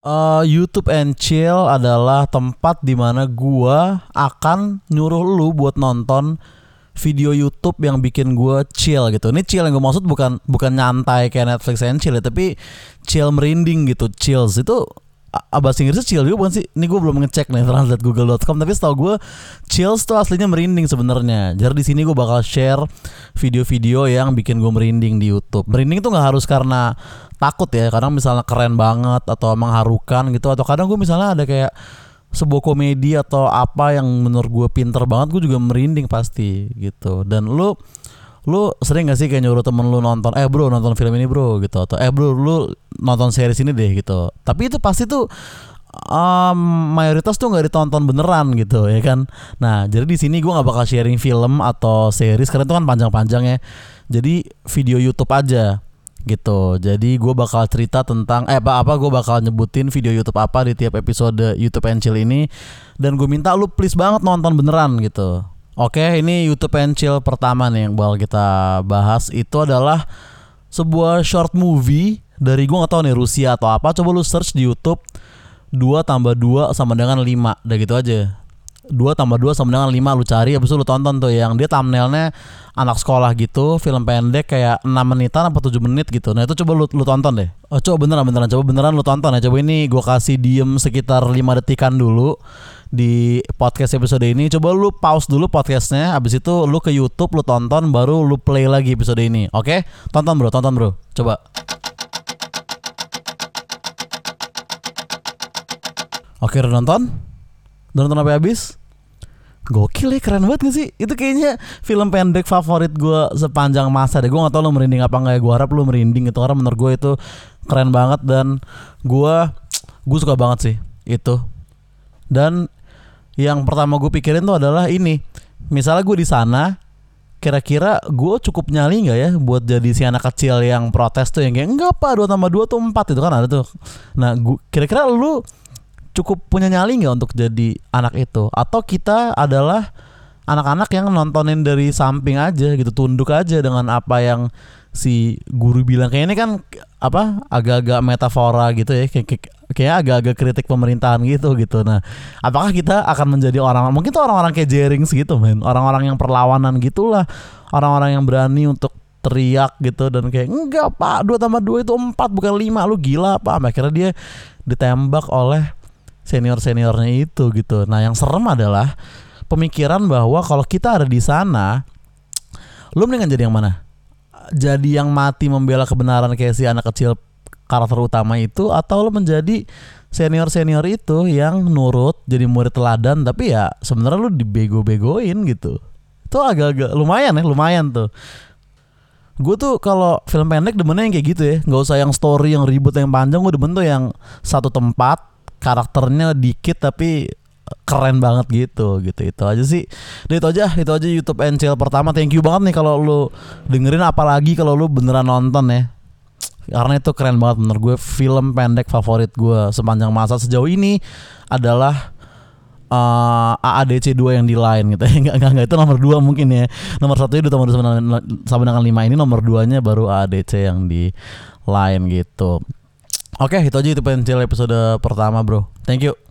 Uh, YouTube and Chill adalah tempat di mana gua akan nyuruh lu buat nonton video YouTube yang bikin gua chill gitu. Ini chill yang gue maksud bukan bukan nyantai kayak Netflix and chill ya, tapi chill merinding gitu. Chills itu bahasa Inggrisnya chill juga bukan sih? Ini gue belum ngecek nih translate google.com tapi setahu gue chills tuh aslinya merinding sebenarnya. Jadi di sini gue bakal share video-video yang bikin gue merinding di YouTube. Merinding tuh nggak harus karena takut ya, kadang misalnya keren banget atau mengharukan gitu atau kadang gue misalnya ada kayak sebuah komedi atau apa yang menurut gue pinter banget gue juga merinding pasti gitu dan lu lu sering gak sih kayak nyuruh temen lu nonton eh bro nonton film ini bro gitu atau eh bro lu nonton series ini deh gitu. Tapi itu pasti tuh um, mayoritas tuh nggak ditonton beneran gitu ya kan? Nah jadi di sini gue nggak bakal sharing film atau series karena itu kan panjang-panjang ya. Jadi video YouTube aja gitu. Jadi gue bakal cerita tentang eh apa apa gue bakal nyebutin video YouTube apa di tiap episode YouTube Pencil ini. Dan gue minta lu please banget nonton beneran gitu. Oke, ini YouTube Pencil pertama nih yang bakal kita bahas. Itu adalah sebuah short movie dari gue gak tau nih Rusia atau apa. Coba lu search di YouTube 2 tambah 2 sama dengan 5 Udah gitu aja. 2 tambah 2 sama dengan 5 lu cari Habis itu lu tonton tuh yang dia thumbnailnya anak sekolah gitu Film pendek kayak 6 menitan apa 7 menit gitu. Nah itu coba lu, lu tonton deh. Oh coba beneran beneran Coba beneran lu tonton ya. Coba ini gue kasih diem sekitar 5 detikan dulu di podcast episode ini. Coba lu pause dulu podcastnya abis itu lu ke YouTube lu tonton baru lu play lagi episode ini. Oke? Tonton bro tonton bro. Coba oke udah nonton? Udah nonton sampai habis? Gokil ya keren banget gak sih? Itu kayaknya film pendek favorit gue sepanjang masa deh. Gue gak tau lu merinding apa enggak ya. Gue harap lu merinding itu Karena menurut gue itu keren banget Dan gue Gue suka banget sih Itu. Dan yang pertama gue pikirin tuh adalah ini. Misalnya gue di sana kira-kira gue cukup nyali nggak ya buat jadi si anak kecil yang protes tuh yang kayak enggak pak. Dua tambah dua tuh empat. Itu kan ada tuh. Nah kira-kira lu cukup punya nyali nggak untuk jadi anak itu? Atau kita adalah anak-anak yang nontonin dari samping aja gitu tunduk aja dengan apa yang si guru bilang? Kayak ini kan apa agak-agak metafora gitu ya kayak, kayak agak-agak kritik pemerintahan gitu gitu. Nah apakah kita akan menjadi orang mungkin tuh orang-orang kayak Jering segitu men? Orang-orang yang perlawanan gitulah. Orang-orang yang berani untuk teriak gitu dan kayak enggak pak dua tambah dua itu empat bukan lima. Lu gila pak. Akhirnya dia ditembak oleh senior seniornya itu gitu. Nah yang serem adalah pemikiran bahwa kalau kita ada di sana lu mendingan jadi yang mana? Jadi yang mati membela kebenaran kayak si anak kecil karakter utama itu atau lo menjadi senior senior itu yang nurut jadi murid teladan tapi ya sebenarnya lo dibego-begoin gitu. Itu agak-agak lumayan ya lumayan tuh. Gue tuh kalau film pendek demennya yang kayak gitu ya. Nggak usah yang story yang ribut yang panjang gue demen tuh yang satu tempat karakternya dikit tapi keren banget gitu gitu. Itu aja sih. Dan itu aja itu aja YouTube NCL pertama. Thank you banget nih kalau lu dengerin apalagi kalau lu beneran nonton ya. Karena itu keren banget menurut gue. Film pendek favorit gue sepanjang masa sejauh ini adalah uh, AADC 2 yang di line gitu. Enggak, enggak, enggak itu nomor 2 mungkin ya. Nomor satu itu nomor sama dengan, 5 ini nomor 2 nya baru AADC yang di line gitu oke itu aja itu pencil episode pertama bro. Thank you